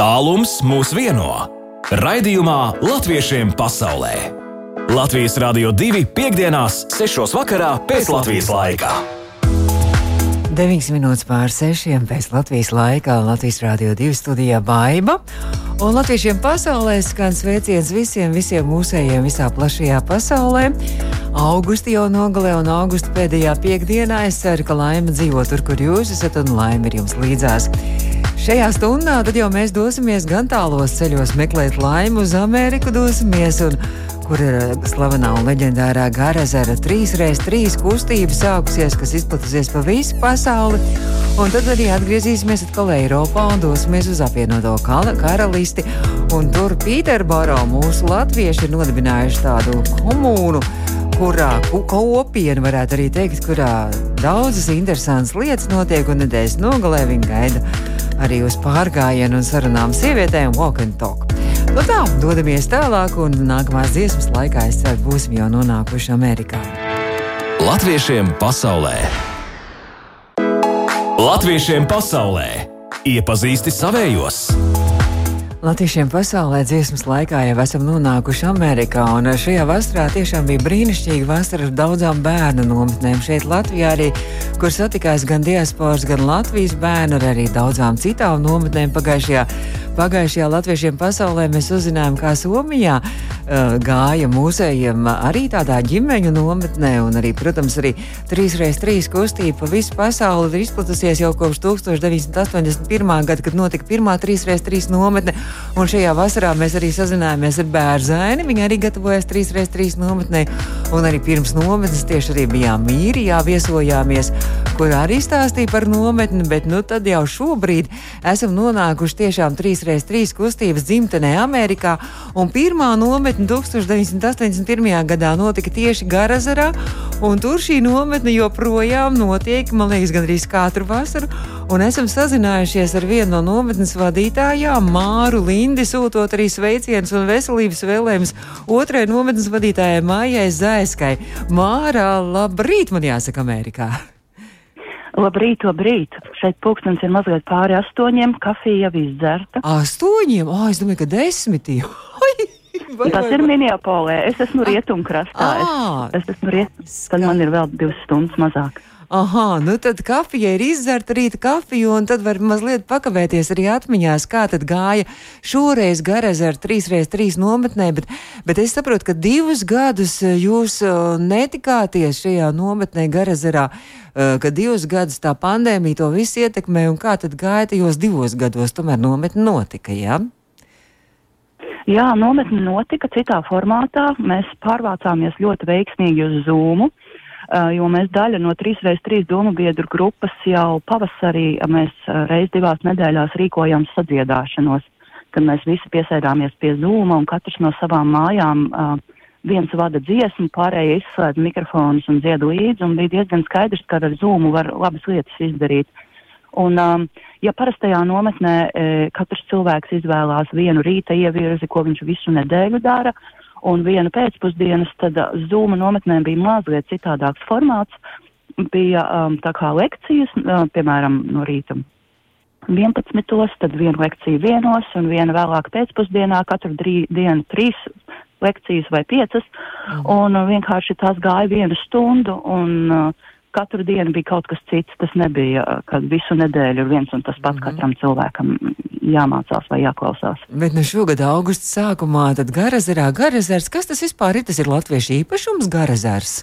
Tālums mūs vieno. Raidījumā Latviešiem pasaulē. Latvijas Rādio 2 piekdienās, 6. vakarā pēc Latvijas laika. 9 minūtes pār 6 pēc Latvijas laika Latvijas Rādio 2 studijā Baiva. Un latviešiem pasaulē skan sveiciens visiem, visiem mūsējiem visā plašajā pasaulē. Augusti jau nogalē un augusta pēdējā piekdienā es ceru, ka laime dzīvo tur, kur jūs esat un laime ir jums līdzās. Šajā stundā tad jau mēs dosimies gan tālos ceļos meklēt laimi uz Ameriku dosimies un kur ir eh, slavenā un leģendārā Garazara 3x3 kustība sākusies, kas izplatīsies pa visu pasauli. Un tad arī atgriezīsimies atkal Eiropā un dosimies uz apvienoto karalisti. Un tur Pīterboro mūsu latvieši ir nodibinājuši tādu komūnu kurā kopiena varētu arī teikt, kurā daudzas interesantas lietas notiek, un nedēļas nogalē viņa gaida arī uz pārgājienu un sarunām sievietēm Walk and Talk. Nu tā, dodamies tālāk, un nākamās dziesmas laikā es ceru, būsim jau nonākuši Amerikā. Latviešiem pasaulē! Latviešiem pasaulē! Iepazīsti savējos! Latviešiem pasaulē dziesmas laikā jau esam nonākuši Amerikā, un šajā vasarā tiešām bija brīnišķīga vasara ar daudzām bērnu nometnēm. Šeit Latvijā arī, kur satikās gan diasporas, gan Latvijas bērni, ar arī daudzām citām nometnēm pagājušajā Pagājušajā Latviešiem pasaulē mēs uzzinājām, kā Somijā uh, gāja mūsējiem arī tādā ģimeņu nometnē, un arī, protams, arī 3x3 kustība pa visu pasauli ir izplatusies jau kopš 1981. gada, kad notika pirmā 3x3 nometne, un šajā vasarā mēs arī sazinājāmies ar bērzaini, viņa arī gatavojas 3x3 nometnē, un arī pirms nometnes tieši arī bijām mīrijā, viesojāmies, kur arī stāstīja par nometni, bet nu tad jau šobrīd esam nonākuši tiešām 3 3x3 kustības dzimtenē Amerikā, un pirmā nometne 1981. gadā notika tieši Garazarā, un tur šī nometne joprojām notiek, man liekas, gandrīz katru vasaru, un esam sazinājušies ar vienu no nometnes vadītājām, Māru Lindi, sūtot arī sveicienus un veselības vēlējumus otrai nometnes vadītājai Mājai Zaiskai. Māra, labrīt, man jāsaka, Amerikā! Labrīt, labrīt! Šeit pulkstenis ir mazliet pāri astoņiem, kafija jau izdzerta. Astoņiem? O, es domāju, ka desmitiem. Vai, Tas vai, ir Minneapolē. Es esmu rietumkrastā. Es, es esmu rietumkrastā. Tad man ir vēl divas stundas mazāk. Aha, nu tad kafija ir izdzerta rīta kafija, un tad var mazliet pakavēties arī atmiņās, kā tad gāja šoreiz Garazara 3x3 nometnē, bet, bet es saprotu, ka divus gadus eh, jūs eh, netikāties šajā nometnē Garazarā, eh, ka divus gadus tā pandēmija to visu ietekmē, un kā tad gāja tajos divos gados, tomēr nometne notika, jā? Jā, nometne notika citā formātā. Mēs pārvācāmies ļoti veiksmīgi uz Zoomu. Eh, jo mēs daļa no 3x3 domu biedru grupas jau pavasarī mēs eh, reiz divās nedēļās rīkojam sadziedāšanos, kad mēs visi piesēdāmies pie zūma un katrs no savām mājām uh, viens vada dziesmu, pārējie izslēdz mikrofonus un dzied līdzi, un bija diezgan skaidrs, ka ar zūmu var labas lietas izdarīt. Un, um, ja parastajā nometnē e, katrs cilvēks izvēlās vienu rīta ievirzi, ko viņš visu nedēļu dara, uh, un viena pēcpusdienas, tad uh, Zūma nometnē bija mazliet citādāks formāts. Bija um, tā kā lekcijas, uh, piemēram, no rīta 11. tad viena lekcija vienos un viena vēlāk pēcpusdienā, katru drī, dienu trīs lekcijas vai piecas, mm. un vienkārši tās gāja vienu stundu, un uh, katru dienu bija kaut kas cits. Tas nebija, uh, kad visu nedēļu ir viens un tas pats mm. katram cilvēkam jāmācās vai jāklausās. Bet nu šogad augusta sākumā tad Garazarā, Garazars, kas tas vispār ir? Tas ir latviešu īpašums Garazars.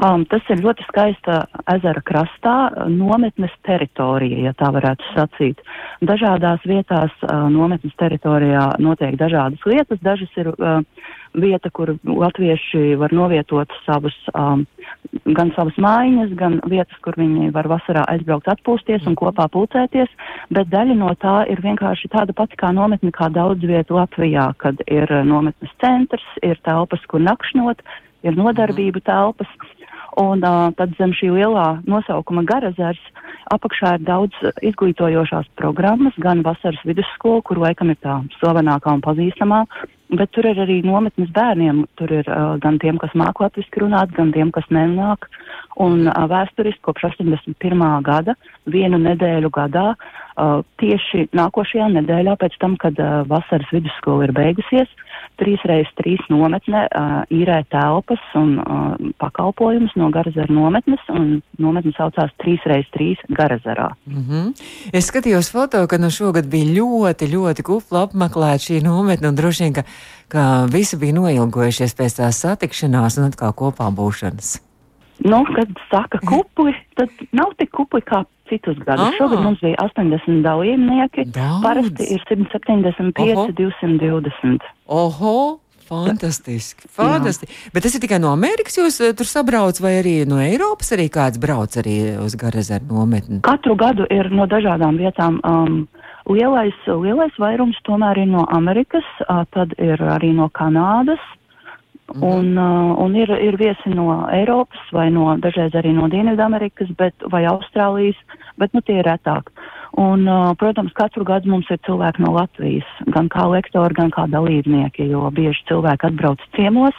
Um, tas ir ļoti skaista ezera krastā, nometnes teritorija, ja tā varētu sacīt. Dažādās vietās uh, nometnes teritorijā notiek dažādas lietas. Dažas ir uh, vieta, kur latvieši var novietot savus, um, gan savas mājiņas, gan vietas, kur viņi var vasarā aizbraukt atpūsties un kopā pulcēties, bet daļa no tā ir vienkārši tāda pati kā nometne kā daudz vietu Latvijā, kad ir nometnes centrs, ir telpas, kur nakšnot, ir nodarbību telpas. Un uh, tad zem šī lielā nosaukuma Garazars apakšā ir daudz izglītojošās programmas, gan vasaras vidusskola, kur laikam ir tā slavenākā un pazīstamā, bet tur ir arī nometnes bērniem. Tur ir uh, gan tiem, kas māk latviski runāt, gan tiem, kas nenāk. Un uh, vēsturiski kopš 81. gada vienu nedēļu gadā uh, tieši nākošajā nedēļā, pēc tam, kad uh, vasaras vidusskola ir beigusies, trīs reizes trīs nometne uh, īrē telpas un uh, pakalpojumus no Garazara nometnes, un nometne saucās trīs reizes trīs Garazarā. Mm -hmm. Es skatījos foto, ka nu šogad bija ļoti, ļoti kupla apmeklēta šī nometne, un droši vien, ka, ka visi bija noilgojušies pēc tās satikšanās un atkal kopā būšanas. Nu, kad saka kupli, tad nav tik kupli kā citus gadus. Ah. Šogad mums bija 80 dalībnieki, Daudz. parasti ir 175, Oho. 220. Oho! Fantastiski, fantastiski. Jā. Bet tas ir tikai no Amerikas, jūs uh, tur sabrauc, vai arī no Eiropas arī kāds brauc arī uz Garazeru nometni? Katru gadu ir no dažādām vietām. Um, lielais, lielais vairums tomēr ir no Amerikas, uh, tad ir arī no Kanādas. Mhm. Un, uh, un ir, ir viesi no Eiropas vai no, dažreiz arī no Dienvidamerikas bet, vai Austrālijas, bet nu, tie ir retāk. Un, uh, protams, katru gadu mums ir cilvēki no Latvijas, gan kā lektori, gan kā dalībnieki, jo bieži cilvēki atbrauc ciemos.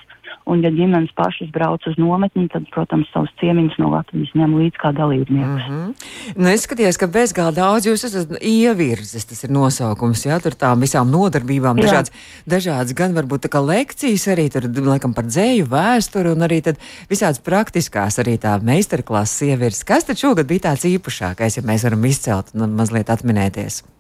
Un, ja ģimenes pašas brauc uz nometni, tad, protams, savus ciemiņus no Latvijas ņem līdzi kā dalībniekus. Mm -hmm. nu, es skatījos, ka bezgalīgi daudz jūs esat ievirzis, tas ir nosaukums, jā, tur tām visām nodarbībām, Jā. dažādas, dažādas gan varbūt tā kā lekcijas arī tur, laikam, par dzēju vēsturi un arī tad visādas praktiskās arī tā meistarklases ievirzis. Kas tad šogad bija tāds īpašākais, ja mēs varam izcelt un mazliet atminēties?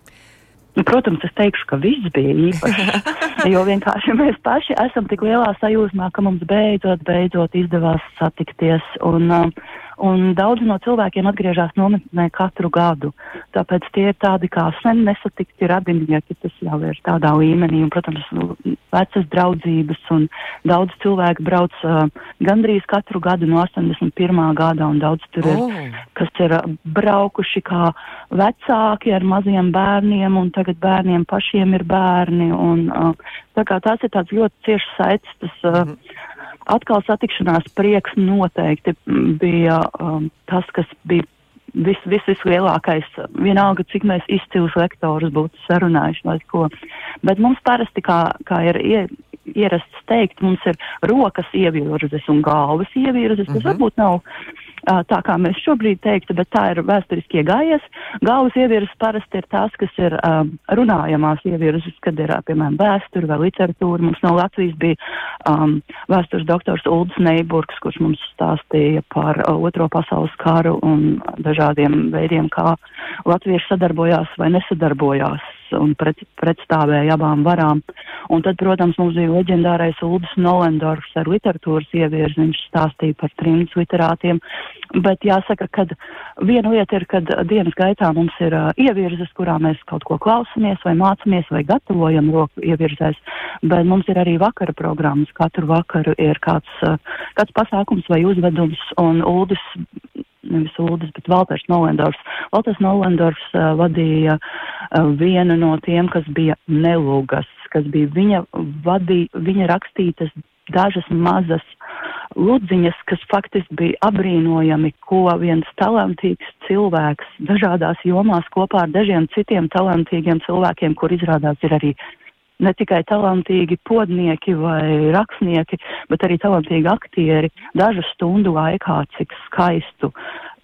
Nu, Protams, es teikšu, ka viss bija īpašs. jo vienkārši mēs paši esam tik lielā sajūsmā, ka mums beidzot, beidzot izdevās satikties. Un, um, un daudzi no cilvēkiem atgriežas nometnē katru gadu. Tāpēc tie ir tādi kā sen nesatikti radinieki. Tas jau ir tādā līmenī. Un, protams, nu, vecas draudzības un daudz cilvēku brauc uh, gandrīz katru gadu no 81. gada. Un daudz tur ir Oh. kas ir braukuši kā vecāki ar maziem bērniem, un tagad bērniem pašiem ir bērni. Un, uh, tā kā tās ir tāds ļoti ciešs saites, tas uh, atkal satikšanās prieks noteikti mm, bija um, tas, kas bija vis, vis, vislielākais. Vienalga, cik mēs izcilus lektorus būtu sarunājuši vai ko. Bet mums parasti, kā, kā ir ie, ierasts teikt, mums ir rokas ievirzes un galvas ievirzes. Tas Mhm. varbūt nav tā, kā mēs šobrīd teiktu, bet tā ir vēsturiski iegājies. Galvas ievirzes parasti ir tās, kas ir um, runājamās ievirzes, kad ir, piemēram, vēsture vai literatūra. Mums no Latvijas bija um, vēstures doktors Uldis Neiburgs, kurš mums stāstīja par uh, Otro pasaules karu un dažādiem veidiem, kā latvieši sadarbojās vai nesadarbojās un pret, pretstāvēja abām varām. Un tad, protams, mums bija leģendārais Uldis Nolendorfs ar literatūras ievirzi. Viņš stāstīja par trimdus literātiem. Bet jāsaka, ka viena lieta ir, kad dienas gaitā mums ir uh, ievirzes, kurā mēs kaut ko klausamies vai mācāmies vai gatavojam roku ievirzēs. Bet mums ir arī vakara programmas. Katru vakaru ir kāds, uh, kāds pasākums vai uzvedums. Un Uldis nevis Uldis, bet Valters Nolendorfs. Valters Nolendorfs uh, vadīja uh, vienu no tiem, kas bija nelūgas, kas bija viņa, vadī, viņa rakstītas dažas mazas ludziņas, kas faktiski bija apbrīnojami, ko viens talantīgs cilvēks dažādās jomās kopā ar dažiem citiem talantīgiem cilvēkiem, kur izrādās ir arī ne tikai talantīgi podnieki vai rakstnieki, bet arī talantīgi aktieri dažu stundu laikā, cik skaistu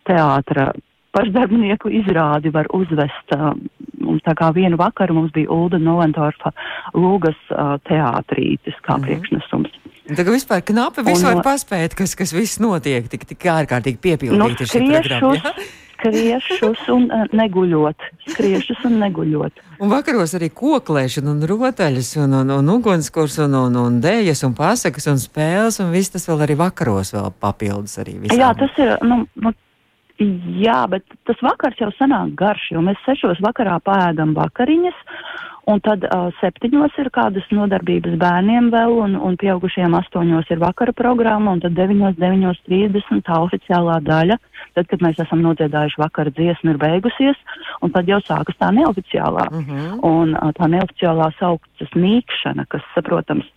teātra pašdarbinieku izrādi var uzvest. Mums tā kā vienu vakaru mums bija Ulda Novendorfa Lūgas uh, teātrītis kā mm. priekšnesums. Tagad vispār knapi visu var no- paspēt, kas, kas viss notiek, tik, tik ārkārtīgi piepildīti ir šī programma. jā? skriešus un uh, neguļot. Skriešus un neguļot. Un vakaros arī koklēšana, un rotaļas, un, un, un ugunskurs, un, un, un dēļas, un pasakas, un spēles, un viss tas vēl arī vakaros vēl papildus arī visām. Jā, tas ir. Nu, nu, jā, bet tas vakars jau sanāk garš, jo mēs sešos vakarā pēdam vakariņas. Un tad uh, septiņos ir kādas nodarbības bērniem vēl, un, un pieaugušiem astoņos ir vakara programma, un tad deviņos, deviņos trīsdesmit tā oficiālā daļa. Tad, kad mēs esam nodziedājuši vakara dziesmu, ir beigusies, un tad jau sākas tā neoficiālā. Mm -hmm. Un uh, tā neoficiālā sauktas mīkšana, kas, saprotams,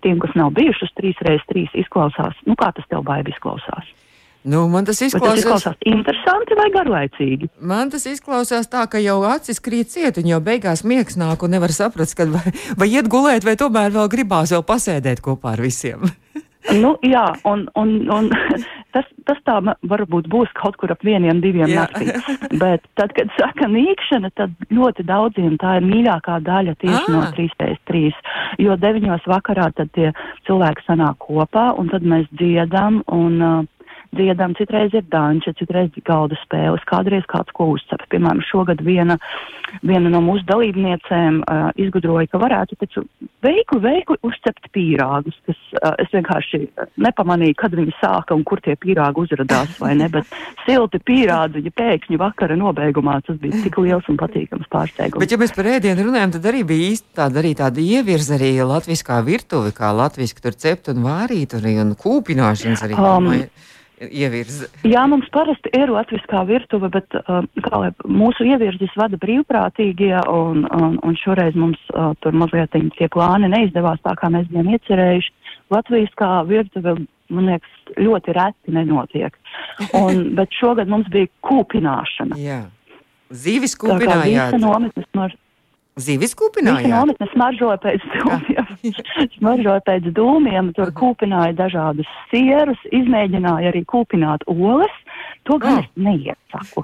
tiem, kas nav bijušas trīs reizes trīs, izklausās, nu kā tas tev baigi izklausās. Nu, man tas Vai tas izklausās. izklausās interesanti vai garlaicīgi? Man tas izklausās tā, ka jau acis krīt ciet, un jau beigās miegs nāk, un nevar saprast, kad vai, vai iet gulēt, vai tomēr vēl gribās vēl pasēdēt kopā ar visiem. Nu, jā, un, un, un tas, tas tā varbūt būs kaut kur ap vieniem, diviem naktī. Bet tad, kad saka nīkšana, tad ļoti daudziem tā ir mīļākā daļa tieši Ah. no 3x3. Jo 9 vakarā tad tie cilvēki sanāk kopā un tad mēs dziedam un uh, dziedam, citreiz ir danča, citreiz ir galda spēles, kādreiz kāds ko uzcep. Piemēram, šogad viena, viena no mūsu dalībniecēm uh, izgudroja, ka varētu taču veikli, veikli uzcept pīrāgus, kas uh, es vienkārši nepamanīju, kad viņi sāka un kur tie pīrāgi uzradās vai ne, bet silti pīrādziņi pēkšņi vakara nobeigumā tas bija tik liels un patīkams pārsteigums. Bet, ja mēs par ēdienu runājam, tad arī bija īsti tāda, arī tāda ievirza arī latviskā virtuve, kā latviski tur cept un vārīt, arī un kūpināšanas arī. Um, domāju, Ievirza. Jā, mums parasti ir latviskā virtuve, bet uh, kā mūsu ievirzes vada brīvprātīgie, un, un, un šoreiz mums uh, tur mazliet tie plāni neizdevās tā, kā mēs bijām iecerējuši. Latviskā virtuve, man liekas, ļoti reti nenotiek. Un, bet šogad mums bija kūpināšana. Jā. Zīvis Tā kā visa kūpinājāt. nometnes no Zīvis Visi kūpinājāt. nometnes smaržoja pēc dūmiem. smaržoja pēc dūmiem, tur kūpināja dažādus sierus, izmēģināja arī kūpināt olas. To gan Oh. es neiesaku.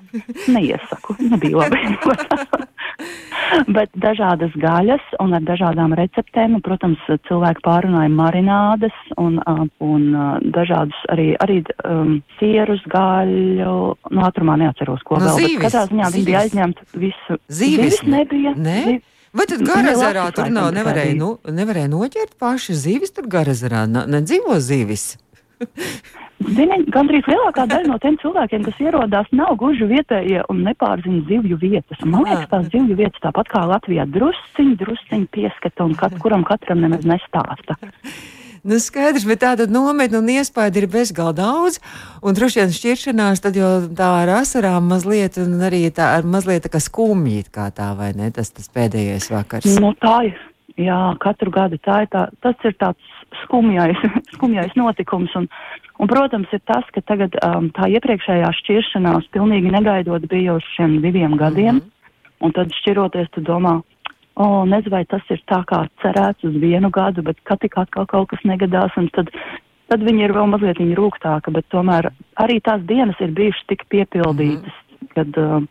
Neiesaku, nebija labi. Bet dažādas gaļas un ar dažādām receptēm, protams, cilvēki pārunāja marinādes un, un dažādus arī, arī um, sierus, gaļu, no ātrumā neatceros, ko Nu, vēl. zīvis, Katrā ziņā viņi bija zīvis. aizņemti visu. Zīvis ne- nebija. Nē? Zi- Vai tad Ne, Latvijas tur nav, nevarēja, nu, nevarēja noķert paši zīvis tur garazarā? Na- Nedzīvo zīvis. Zini, gandrīz lielākā daļa no tiem cilvēkiem, kas ierodās, nav gluži vietējie un nepārzina zivju vietas. Man liekas, tās zivju vietas tāpat kā Latvijā drusciņi, drusciņi pieskata un kat, kuram katram nemaz nestāsta. Nu, skaidrs, bet tāda nometne un iespēja ir bezgalīgi daudz. Un droši vien šķiršanās tad jau tā ar asarām mazliet, un arī tā ar mazliet tā kā skumji, kā tā vai ne, tas, tas pēdējais vakars. Nu, tā ir. Jā, katru gadu tā ir tā, tas ir tāds skumjais, skumjais notikums. Un, un, protams, ir tas, ka tagad um, tā iepriekšējā šķiršanās pilnīgi negaidot bija uz šiem diviem gadiem. Mm -hmm. Un tad šķiroties, tu domā, o, nezinu, vai tas ir tā kā cerēts uz vienu gadu, bet kad tik atkal kaut kas negadās, un tad, tad viņi ir vēl mazliet rūgtāka, bet tomēr arī tās dienas ir bijušas tik piepildītas, mm -hmm. kad uh,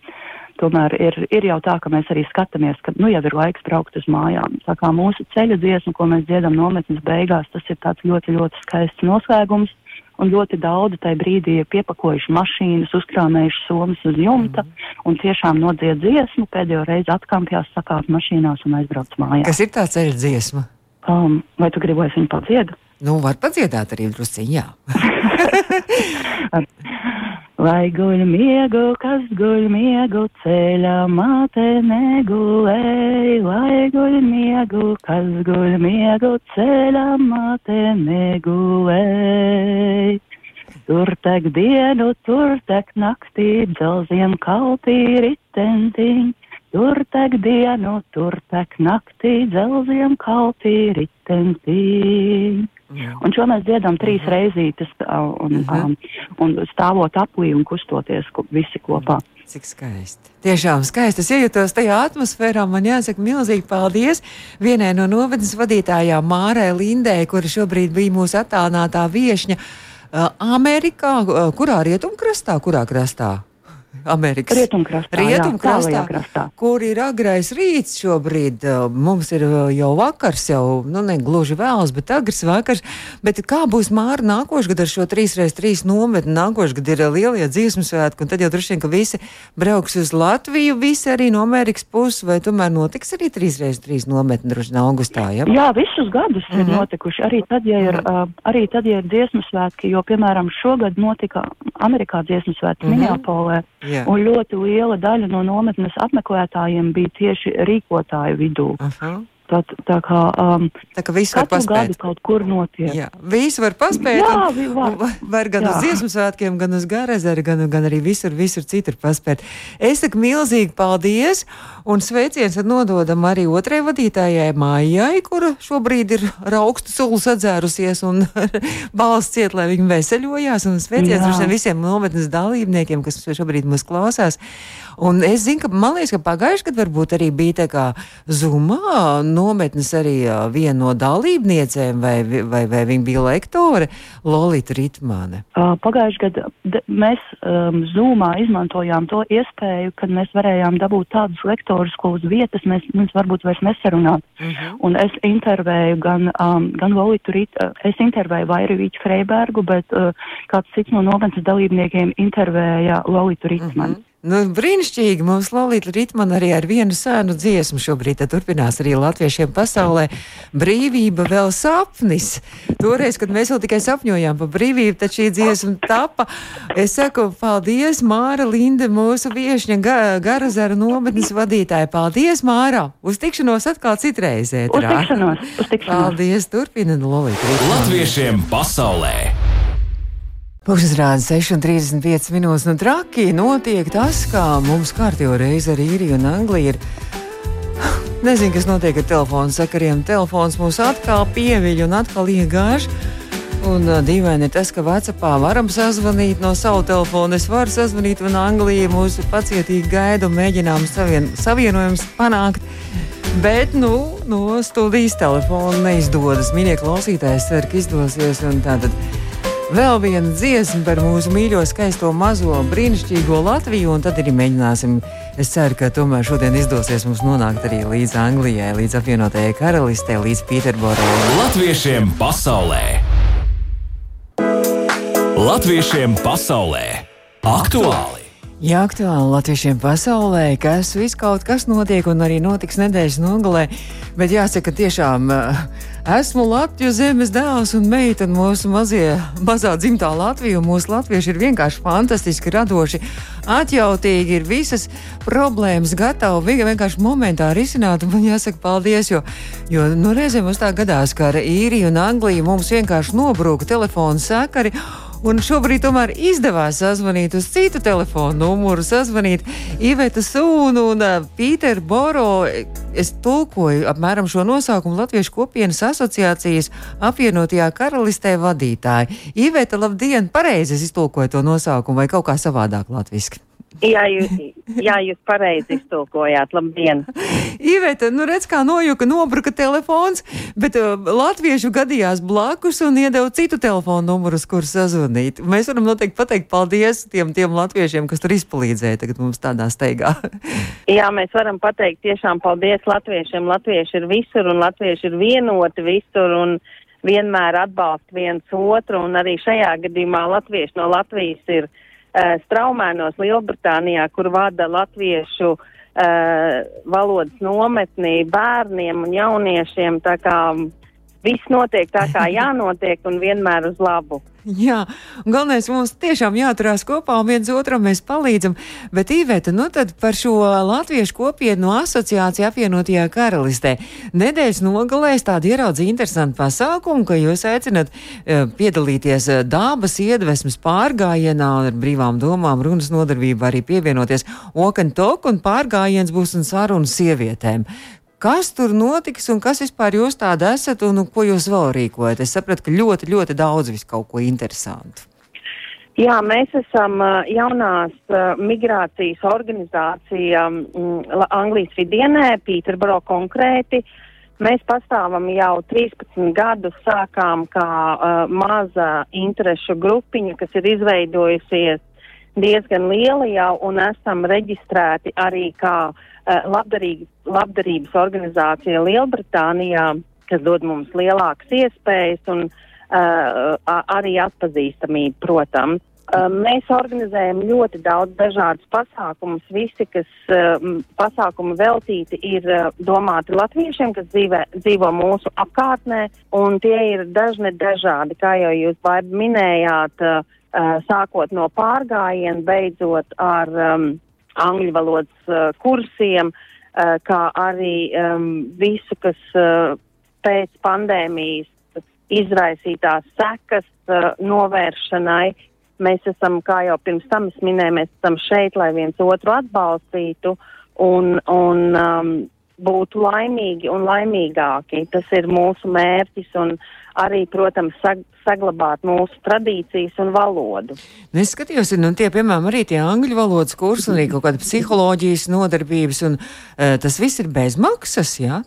tomēr ir, ir jau tā, ka mēs arī skatāmies, ka nu jau ir laiks braukt uz mājām. Tā kā mūsu ceļa dziesma, ko mēs dziedam nometnes beigās, tas ir tāds ļoti, ļoti skaists noslēgums. Un ļoti daudz tajā brīdī ir piepakojuši mašīnas, uzkrāmējuši somas uz jumta mm. un tiešām nodzied dziesmu, pēdējo reizi atkampjās, sakās mašīnās un aizbrauc mājās. Kas ir tā ceļa dziesma? Um, vai tu gribi, lai es viņu padziedu? Nu, var padziedāt arī drusciņā. Lai guļ miegu, kas guļ miegu, ceļā māte negulēj. Lai guļ miegu, kas guļ miegu, ceļā māte negulēj. Tur tek dienu, tur tek naktī, dzelziem kaltī ritentiņ. Tur tek dienu, tur tek naktī, dzelziem kaltī ritentiņ. Un šo mēs dziedam trīs reizītes, uh, un, um, un stāvot aplī un kustoties visi kopā. Cik skaisti. Tiešām skaisti. Es iejūtos tajā atmosfērā. Man jāsaka milzīgi paldies vienai no novednes vadītājām Mārai Lindē, kura šobrīd bija mūsu attālinātā viešņa Amerikā. Kurā rietumkrastā? Kurā krastā? Amerikas Rietumkrastā, jā, Rietumkrastā, krastā. kur ir agrais rīts šobrīd. Mums ir uh, jau vakars, jau nu, ne gluži vēls, bet agrs vakars. Bet kā būs māra nākošais gads ar šo 3x3 nometni? Nākošais gads ir uh, lielie dziesmu svētki, un tad jau droši vien, ka visi brauks uz Latviju, visi arī no Amerikas puses, vai tomēr notiks arī 3x3 nometni droši vien augustā. Ja? Jā, visus gadus mm -hmm. ir Mhm. notikuši. Arī tad, ja ir, uh, arī tad, ja ir dziesmu svētki, jo, piemēram, šogad notika Amerikā dziesmu svētki mm. -hmm. Minneapolē, Jā. un ļoti liela daļa no nometnes apmeklētājiem bija tieši rīkotāju vidū. Aha. Tā, tā kā um, Tā kā viss var paspēt. gadu kaut kur notiek. Jā, visi var paspēt. Jā, un- var. un va- var gan Jā. uz dziesmu svētkiem, gan uz garazeru, gan, gan arī visur, visur citur paspēt. Es saku milzīgi paldies, un sveiciens nododam arī otrai vadītājai Mājai, kura šobrīd ir ar augstu sulu sadzērusies un balsts ciet, lai viņi veseļojās, un sveiciens visiem nometnes dalībniekiem, kas šobrīd mūs klausās. Un es zinu, ka man liekas, ka pagājuši gadu varbūt arī bija tā kā Zumā nometnes arī viena no dalībniecēm, vai, vai, vai viņa bija lektore Lolita Ritmane. Uh, pagājuši gadu mēs um, Zumā izmantojām to iespēju, kad mēs varējām dabūt tādus lektorus, ko uz vietas mēs, mēs varbūt vairs nesarunāt. Uh mhm. -huh. Un es intervēju gan, um, gan Lolitu Rit, uh, es intervēju Vairivīķu Freibergu, bet uh, kāds cits no nometnes dalībniekiem intervēja Lolitu Ritmanu. Uh -huh. Nu, brīnišķīgi. Mums Lorija Ritmana arī ar vienu sēnu dziesmu šobrīd turpinās arī latviešiem pasaulē. Brīvība vēl sapnis. Toreiz, kad mēs vēl tikai sapņojām par brīvību, tad šī dziesma tapa. Es saku paldies, Māra Linde, mūsu viešņa ga Garazara nometnes vadītāja. Paldies, Māra! Uz tikšanos atkal citreiz. Uz tikšanos, uz tikšanos. Paldies, turpina Lorija. Latviešiem pasaulē! Pūkstens rāda 6,35 minūtes. Nu, traki notiek tas, kā mums kārtībā reizi ar īriju un Angliju ir. Nezinu, kas notiek ar telefonu sakariem. Telefons mūs atkal pieviļ un atkal iegāž. Un uh, dīvaini ir tas, ka Vācijā varam sazvanīt no savu telefonu. Es varu sazvanīt, un Anglija mūsu pacietīgi gaida un mēģinām savien, savienojumus panākt. Bet, nu, no studijas telefona neizdodas. Mīļie klausītāji, ceru, ka izdosies. Tātad vēl viena dziesma par mūsu mīļo, skaisto, mazo, brīnišķīgo Latviju, un tad arī mēģināsim. Es ceru, ka tomēr šodien izdosies mums nonākt arī līdz Anglijai, līdz apvienotajai karalistē, līdz Pīterborai. Latviešiem pasaulē! Latviešiem pasaulē! Aktuāli! Jā, aktuāli latviešiem pasaulē, kas viss kaut kas notiek un arī notiks nedēļas nogalē. Bet jāsaka, tiešām uh, esmu Latvijas zemes dēls un meita un mūsu mazie, mazā dzimtā Latvija. Mūsu latvieši ir vienkārši fantastiski, radoši, atjautīgi, ir visas problēmas gatavi vienkārši momentā risināt. Man jāsaka paldies, jo, jo nu, reizēm mums tā gadās, ka ar īriju un Angliju mums vienkārši nobrūka telefona sakari. Un šobrīd tomēr izdevās sazvanīt uz citu telefonu numuru, sazvanīt Iveta Sūnu un uh, Pīteru Boro. Es tulkoju apmēram šo nosaukumu Latviešu kopienas asociācijas apvienotajā karalistē vadītāji. Iveta, labdien! Pareizi es iztulkoju to nosaukumu vai kaut kā savādāk latviski. Jā, jūs, jā, jūs pareizi iztulkojāt. Labdien! Iveta, nu redz, kā nojuka, nobruka telefons, bet uh, latviešu gadījās blakus un iedeva citu telefonu numuru, uz kuru sazvanīt. Mēs varam noteikti pateikt paldies tiem, tiem latviešiem, kas tur izpalīdzēja tagad mums tādā steigā. jā, mēs varam pateikt tiešām paldies latviešiem. Latvieši ir visur un latvieši ir vienoti visur. Un vienmēr atbalsta viens otru, un arī šajā gadījumā latvieši no Latvijas ir uh, uh, Straumēnos Lielbritānijā, kur vada latviešu uh, valodas nometnī bērniem un jauniešiem. Tā kā viss notiek tā, kā jānotiek un vienmēr uz labu. Jā, galvenais mums tiešām jāturās kopā un viens otram mēs palīdzam. Bet, Īvēta, nu tad par šo latviešu kopienu no asociācija apvienotajā karalistē. Nedēļas nogalēs tādu ieraudzīju interesantu pasākumu, ka jūs aicinat uh, piedalīties uh, dabas iedvesmas pārgājienā ar brīvām domām, runas nodarbību arī pievienoties Okantok un pārgājiens būs un sarunas sievietēm. Kas tur notiks un kas vispār jūs tāda esat un, un ko jūs vēl rīkojat? Es sapratu, ka ļoti, ļoti daudz vis kaut ko interesantu. Jā, mēs esam jaunās migrācijas organizācija Anglijas vidienē, Pīterboro konkrēti. Mēs pastāvam jau 13 gadus, sākām kā uh, maza interešu grupiņa, kas ir izveidojusies diezgan liela jau un esam reģistrēti arī kā uh, Eh, labdarības, labdarības organizācija Lielbritānijā, kas dod mums lielākas iespējas un uh, arī atpazīstamību, protams. Uh, mēs organizējam ļoti daudz dažādus pasākumus. Visi, kas uh, pasākumi veltīti, ir uh, domāti latviešiem, kas dzīvē, dzīvo mūsu apkārtnē, un tie ir dažne dažādi, kā jau jūs minējāt, uh, sākot no pārgājiena, beidzot ar um, angļu valodas uh, kursiem, uh, kā arī um, visu, kas uh, pēc pandēmijas izraisītās sekas uh, novēršanai. Mēs esam, kā jau pirms tam es minēju, mēs esam šeit, lai viens otru atbalstītu un, un um, būtu laimīgi un laimīgāki. Tas ir mūsu mērķis un arī, protams, sag saglabāt mūsu tradīcijas un valodu. Es skatījos, nu, tie, piemēram, arī tie angļu valodas kursi, arī kaut kāda psiholoģijas nodarbības, un uh, tas viss ir bezmaksas, jā?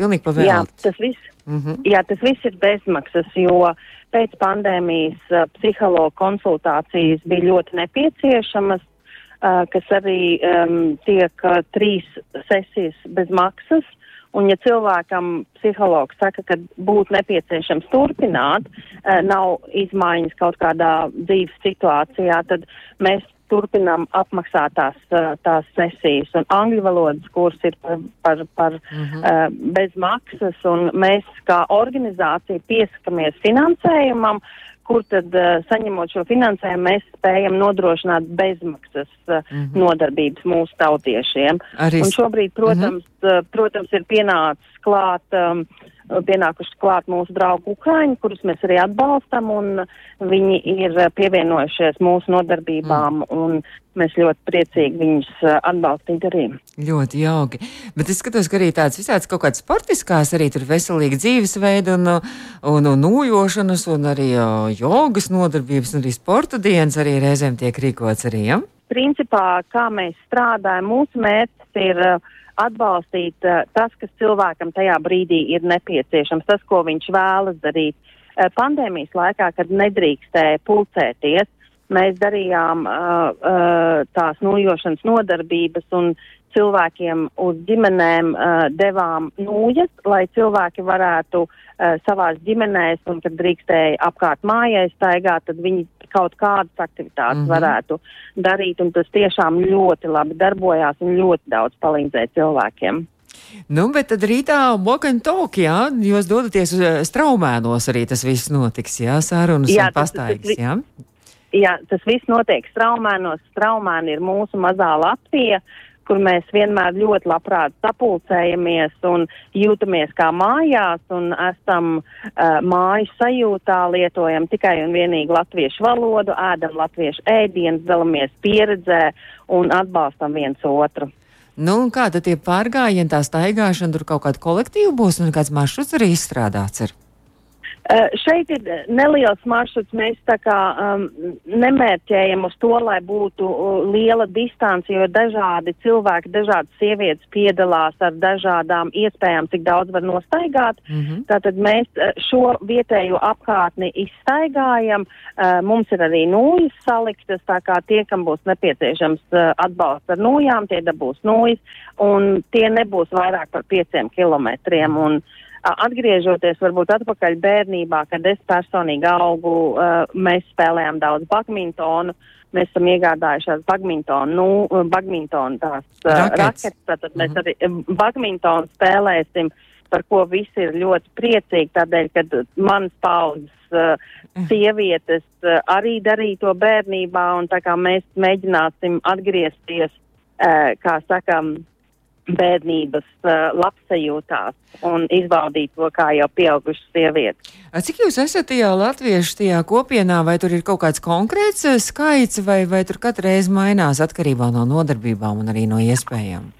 Pilnīgi pavēlēts. Jā, tas viss. Mm -hmm. Jā, tas viss ir bezmaksas, jo pēc pandēmijas uh, psihologa konsultācijas bija ļoti nepieciešamas, kas arī um, tiek uh, trīs sesijas bez maksas. Un, ja cilvēkam psihologs saka, ka būtu nepieciešams turpināt, uh, nav izmaiņas kaut kādā dzīves situācijā, tad mēs turpinām apmaksāt tās, tās sesijas. Un angļu valodas kurs ir par, par, par mm -hmm. uh, bez maksas, un mēs kā organizācija piesakamies finansējumam, kur tad uh, saņemot šo finansējumu, mēs spējam nodrošināt bezmaksas mm -hmm. nodarbības mūsu tautiešiem. Arī... Un šobrīd, protams, mm -hmm. protams ir pienācis klāt. Um, pienākuši klāt mūsu draugu Ukraiņi, kurus mēs arī atbalstam, un viņi ir pievienojušies mūsu nodarbībām, mm. un mēs ļoti priecīgi viņus uh, atbalstīt arī. Ļoti jauki. Bet es skatos, ka arī tāds visāds kaut kāds sportiskās, arī tur veselīgi dzīvesveidi un, un, un nojošanas, un arī jogas nodarbības, un arī sporta dienas arī reizēm tiek rīkots arī, ja? Principā, kā mēs strādājam, mūsu mērķis ir uh, atbalstīt uh, tas, kas cilvēkam tajā brīdī ir nepieciešams, tas, ko viņš vēlas darīt. Uh, pandēmijas laikā, kad nedrīkstēja pulcēties, mēs darījām uh, uh, tās nojošanas nodarbības un cilvēkiem uz ģimenēm uh, devām nūjas, lai cilvēki varētu uh, savās ģimenēs un, kad drīkstēja apkārt mājai staigāt, tad viņi kaut kādas aktivitātes mm -hmm. varētu darīt, un tas tiešām ļoti labi darbojās un ļoti daudz palīdzēja cilvēkiem. Nu, bet tad rītā walk and talk, jā, jūs dodaties uz straumēnos arī tas viss notiks, jā, sarunas jā, un pastaigas, jā? Jā, tas viss notiek straumēnos. Straumēni ir mūsu mazā Latvija. Uh, kur mēs vienmēr ļoti labprāt sapulcējamies un jūtamies kā mājās un esam uh, mājas sajūtā, lietojam tikai un vienīgi latviešu valodu, ēdam latviešu ēdienas, dalamies pieredzē un atbalstam viens otru. Nu, kā tad tie pārgājieni, tā staigāšana, tur kaut kāda kolektīva būs un kāds maršruts arī izstrādāts? Ir? Uh, šeit ir neliels maršruts. Mēs tā kā um, nemērķējam uz to, lai būtu liela distance, jo dažādi cilvēki, dažādas sievietes piedalās ar dažādām iespējām, cik daudz var nostaigāt. Mm -hmm. Tātad mēs uh, šo vietējo apkārtni izstaigājam. Uh, mums ir arī nūjas saliktas, tā kā tie, kam būs nepieciešams uh, atbalsts ar nūjām, tie dabūs nūjas, un tie nebūs vairāk par pieciem kilometriem. Un, uh, Atgriežoties varbūt atpakaļ bērnībā, kad es personīgi augu, mēs spēlējām daudz badmintonu. Mēs esam iegādājušās badmintonu, nu, badmintonu tās raketes, tātad mēs mhm. arī badmintonu spēlēsim, par ko visi ir ļoti priecīgi, tādēļ, ka manas paudzes uh, sievietes arī darīja to bērnībā, un tā kā mēs mēģināsim atgriezties, kā sakam, bērnības uh, labsajūtās un izbaudīt to kā jau pieaugušas sievietes. Cik jūs esat tajā latviešu tajā kopienā, vai tur ir kaut kāds konkrēts skaits, vai, vai tur katru reizi mainās atkarībā no nodarbībām un arī no iespējām?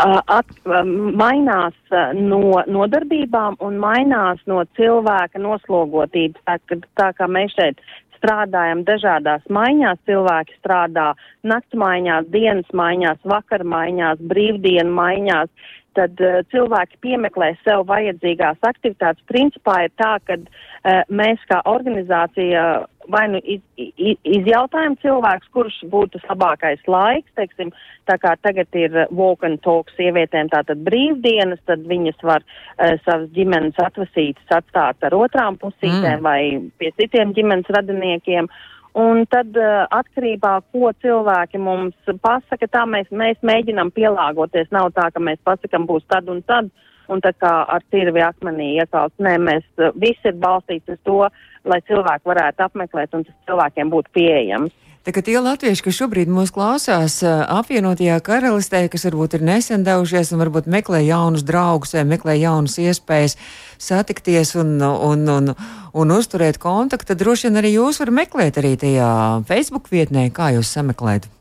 At, mainās no nodarbībām un mainās no cilvēka noslogotības. Tā, tā kā mēs šeit strādājam dažādās maiņās. Cilvēki strādā naktmaiņās, dienas maiņās, vakarmaiņās, brīvdienu maiņās. Tad uh, cilvēki piemeklē sev vajadzīgās aktivitātes. Principā ir tā, ka uh, mēs kā organizācija vai nu iz, iz, izjautājam cilvēks, kurš būtu labākais laiks, teiksim, tā kā tagad ir walk and talk sievietēm, tātad brīvdienas, tad viņas var uh, savas ģimenes atvasītas atstāt ar otrām pusītēm mm. vai pie citiem ģimenes radiniekiem. Un tad uh, atkarībā, ko cilvēki mums pasaka, tā mēs, mēs mēģinam pielāgoties. Nav tā, ka mēs pasakam, būs tad un tad. Uh, un tā kā ar tirvi akmenī iekalt. Nē, mēs uh, visi ir balstīti uz to, lai cilvēki varētu apmeklēt un tas cilvēkiem būtu pieejams. Tā kā tie latvieši, kas šobrīd mūs klausās uh, apvienotajā karalistē, kas varbūt ir nesen devušies un varbūt meklē jaunus draugus vai meklē jaunas iespējas satikties un, un, un, un uzturēt kontaktu, tad droši vien arī jūs varat meklēt arī tajā Facebook vietnē, kā jūs sameklēt.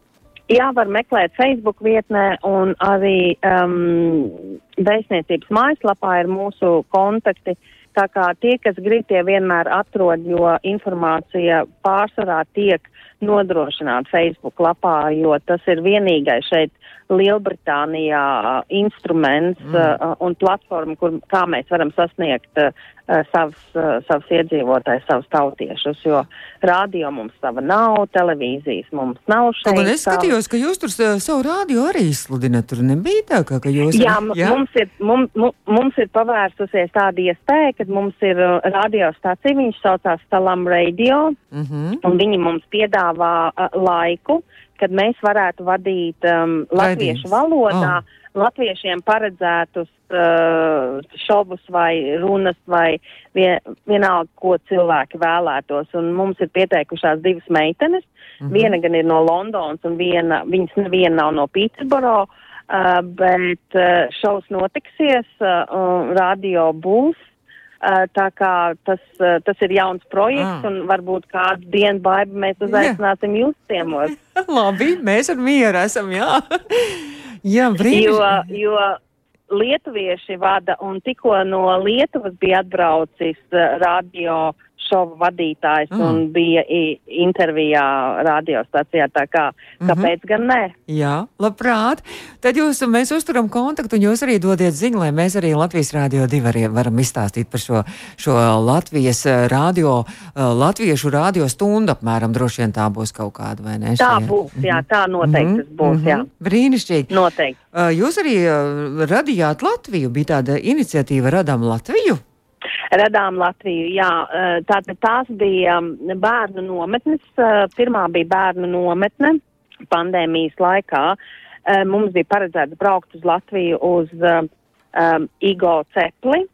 Jā, var meklēt Facebook vietnē un arī um, vēstniecības mājaslapā ir mūsu kontakti. Tā kā tie, kas grib, tie vienmēr atrod, jo informācija pārsvarā tiek nodrošināta Facebook lapā, jo tas ir vienīgais šeit Lielbritānijā instruments mm. un platforma, kur, kā mēs varam sasniegt savus, savus iedzīvotājus, savus tautiešus, jo rādio mums sava nav, televīzijas mums nav šeit. Un es skatījos, ka jūs tur savu rādio arī izsludināt, tur nebija tā, ka, ka jūs. Jā, jā? Mums, ir, mums, mums ir pavērsusies tāda iespēja, ka mums ir radiostacija, viņš saucās Stalam Radio, mm -hmm. un viņi mums piedāvā uh, laiku, kad mēs varētu vadīt um, latviešu Raidījums. valodā oh. latviešiem paredzētus uh, šovus vai runas vai vien, vienalga, ko cilvēki vēlētos. Un mums ir pieteikušās divas meitenes. Mm -hmm. Viena gan ir no Londonas un viena, viņas neviena nav no Pītersboro. Uh, bet uh, šovs notiksies, uh, radio būs, tā kā tas, tas ir jauns projekts, ah. un varbūt kādu dienu baidu mēs uzaicināsim jūs ciemos. Labi, mēs ar mieru esam, jā. jā, brīnišķi. Jo, jo lietuvieši vada, un tikko no Lietuvas bija atbraucis uh, radio uh, šovu vadītājs mm. un bija intervijā radiostacijā. Tā kā, kāpēc mm -hmm. gan ne? Jā, labprāt. Tad jūs, mēs uzturam kontaktu un jūs arī dodiet ziņu, lai mēs arī Latvijas rādio divi varam izstāstīt par šo, šo Latvijas radio, latviešu radio stundu apmēram. Droši vien tā būs kaut kāda, vai ne? Tā šajā? būs, jā, tā noteikti mm -hmm. būs, jā. Mhm. Brīnišķīgi. Noteikti. Jūs arī radījāt Latviju, bija tāda iniciatīva Radām Latviju radām Latviju. Jā, tātad tās bija bērnu nometnes. Pirmā bija bērnu nometne pandēmijas laikā. Mums bija paredzēts braukt uz Latviju uz um, Igo Cepli.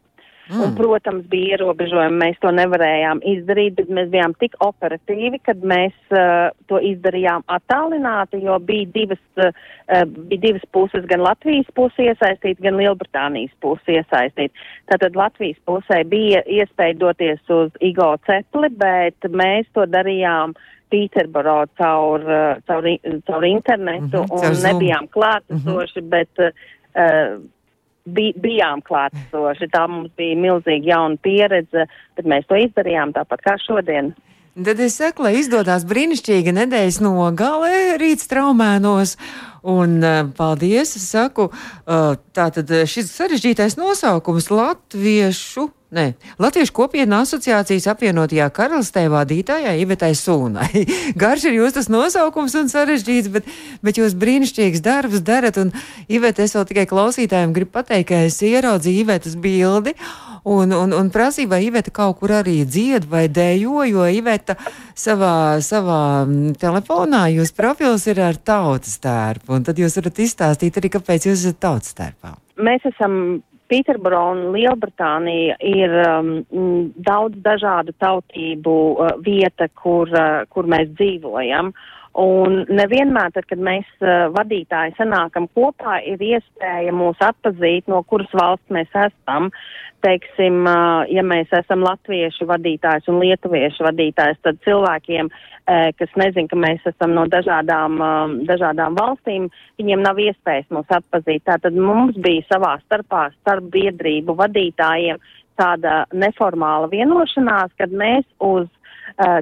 Mm. Un, protams, bija ierobežojumi, mēs to nevarējām izdarīt, bet mēs bijām tik operatīvi, kad mēs uh, to izdarījām attālināti, jo bija divas, uh, bija divas puses, gan Latvijas puse iesaistīt, gan Lielbritānijas puse iesaistīt. Tātad Latvijas pusē bija iespēja doties uz Igo Cepli, bet mēs to darījām Pīterboro caur, uh, caur, caur internetu mm -hmm, un nebijām klātesoši, mm -hmm. bet uh, bij, bijām klātesoši. Tā mums bija milzīga jauna pieredze, bet mēs to izdarījām tāpat kā šodien. Tad es saku, lai izdodas brīnišķīga nedēļas nogale rīt straumēnos. Un uh, paldies, es saku, uh, tātad šis sarežģītais nosaukums latviešu Nē, Latviešu kopienu asociācijas apvienotajā karalistē vadītājai Ivetai Sūnai. Garš ir jūs tas nosaukums un sarežģīts, bet, bet jūs brīnišķīgs darbs darat. Un Iveta, es vēl tikai klausītājiem gribu pateikt, ka es ieraudzīju Ivetas bildi un, un, un prasīju, vai Iveta kaut kur arī dzied vai dējo, jo Iveta savā, savā telefonā jūs profils ir ar tautas tērpu. Un tad jūs varat izstāstīt arī, kāpēc jūs esat tautas tērpā. Mēs esam Pīterboro un Lielbritānija ir um, daudz dažādu tautību uh, vieta, kur, uh, kur mēs dzīvojam. Un nevienmēr, tad, kad mēs uh, vadītāji sanākam kopā, ir iespēja mūs atpazīt, no kuras valsts mēs esam. Teiksim, uh, ja mēs esam latviešu vadītājs un lietuviešu vadītājs, tad cilvēkiem, uh, kas nezin, ka mēs esam no dažādām, uh, dažādām valstīm, viņiem nav iespējas mūs atpazīt. Tātad mums bija savā starpā starp biedrību vadītājiem tāda neformāla vienošanās, kad mēs uz Eh,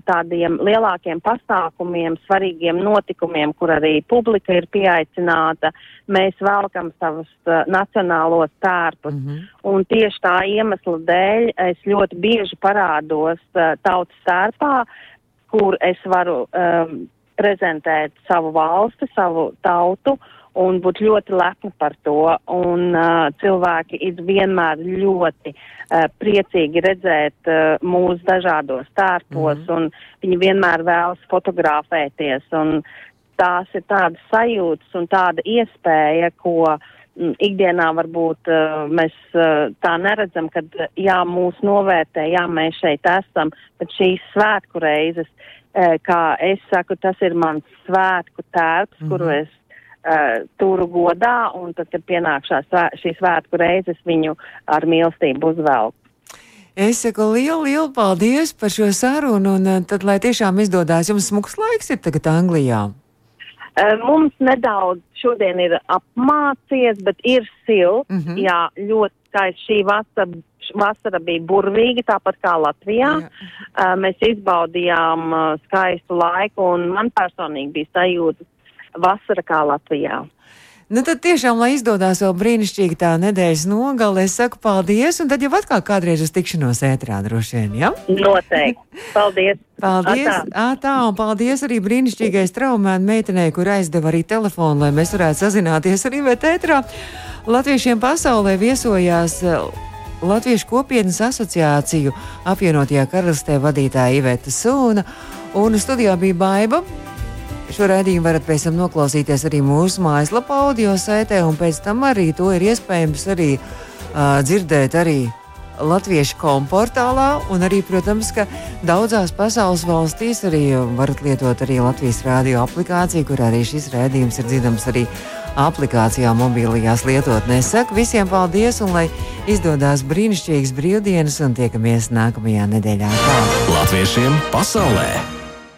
tādiem lielākiem pasākumiem, svarīgiem notikumiem, kur arī publika ir pieaicināta, mēs velkam savus uh, nacionālos tērpus. Mm -hmm. Un tieši tā iemesla dēļ es ļoti bieži parādos uh, tautas tērpā, kur es varu um, prezentēt savu valsti, savu tautu un būt ļoti lepni par to. Un uh, cilvēki ir vienmēr ļoti uh, priecīgi redzēt uh, mūsu dažādos tērpos, mm -hmm. un viņi vienmēr vēlas fotografēties. Un tās ir tādas sajūtas un tāda iespēja, ko mm, ikdienā varbūt uh, mēs uh, tā neredzam, kad jā, mūs novērtē, jā, mēs šeit esam, bet šīs svētku reizes, uh, kā es saku, tas ir mans svētku tērps, mm -hmm. kuru es uh, turu godā, un tad, kad pienāk šā, šī svētku reizes, viņu ar mīlestību uzvelk. Es saku lielu, lielu paldies par šo sarunu, un tad, lai tiešām izdodas, jums smags laiks ir tagad Anglijā. Uh, mums nedaudz šodien ir apmācies, bet ir silts. Mm -hmm. Jā, ļoti skaisti šī vasara. Vasara bija burvīga, tāpat kā Latvijā. Jā. Uh, mēs izbaudījām uh, skaistu laiku, un man personīgi bija sajūta vasara kā Latvijā. Nu, tad tiešām, lai izdodas vēl brīnišķīgi tā nedēļas nogale, es saku paldies, un tad jau atkal kādreiz uz tikšanos ētrā droši vien, ja? Noteikti. Paldies. Paldies. Ā, tā, un paldies arī brīnišķīgai straumēnu meitenei, kur aizdeva arī telefonu, lai mēs varētu sazināties arī vētētrā. Latviešiem pasaulē viesojās Latviešu kopienas asociāciju apvienotajā karalistē vadītāja Iveta Sūna, un studijā bija Baiba. Šo raidījumu varat pēc tam noklausīties arī mūsu mājaslapā, audio saitē, un pēc tam arī to ir iespējams arī uh, dzirdēt arī Latviešu komportālā, un arī, protams, ka daudzās pasaules valstīs arī varat lietot arī Latvijas rādio aplikāciju, kur arī šis rādījums ir dzirdams arī aplikācijā, mobilajās lietotnēs. Saku visiem paldies, un lai izdodas brīnišķīgas brīvdienas, un tiekamies nākamajā nedēļā. Latviešiem pasaulē!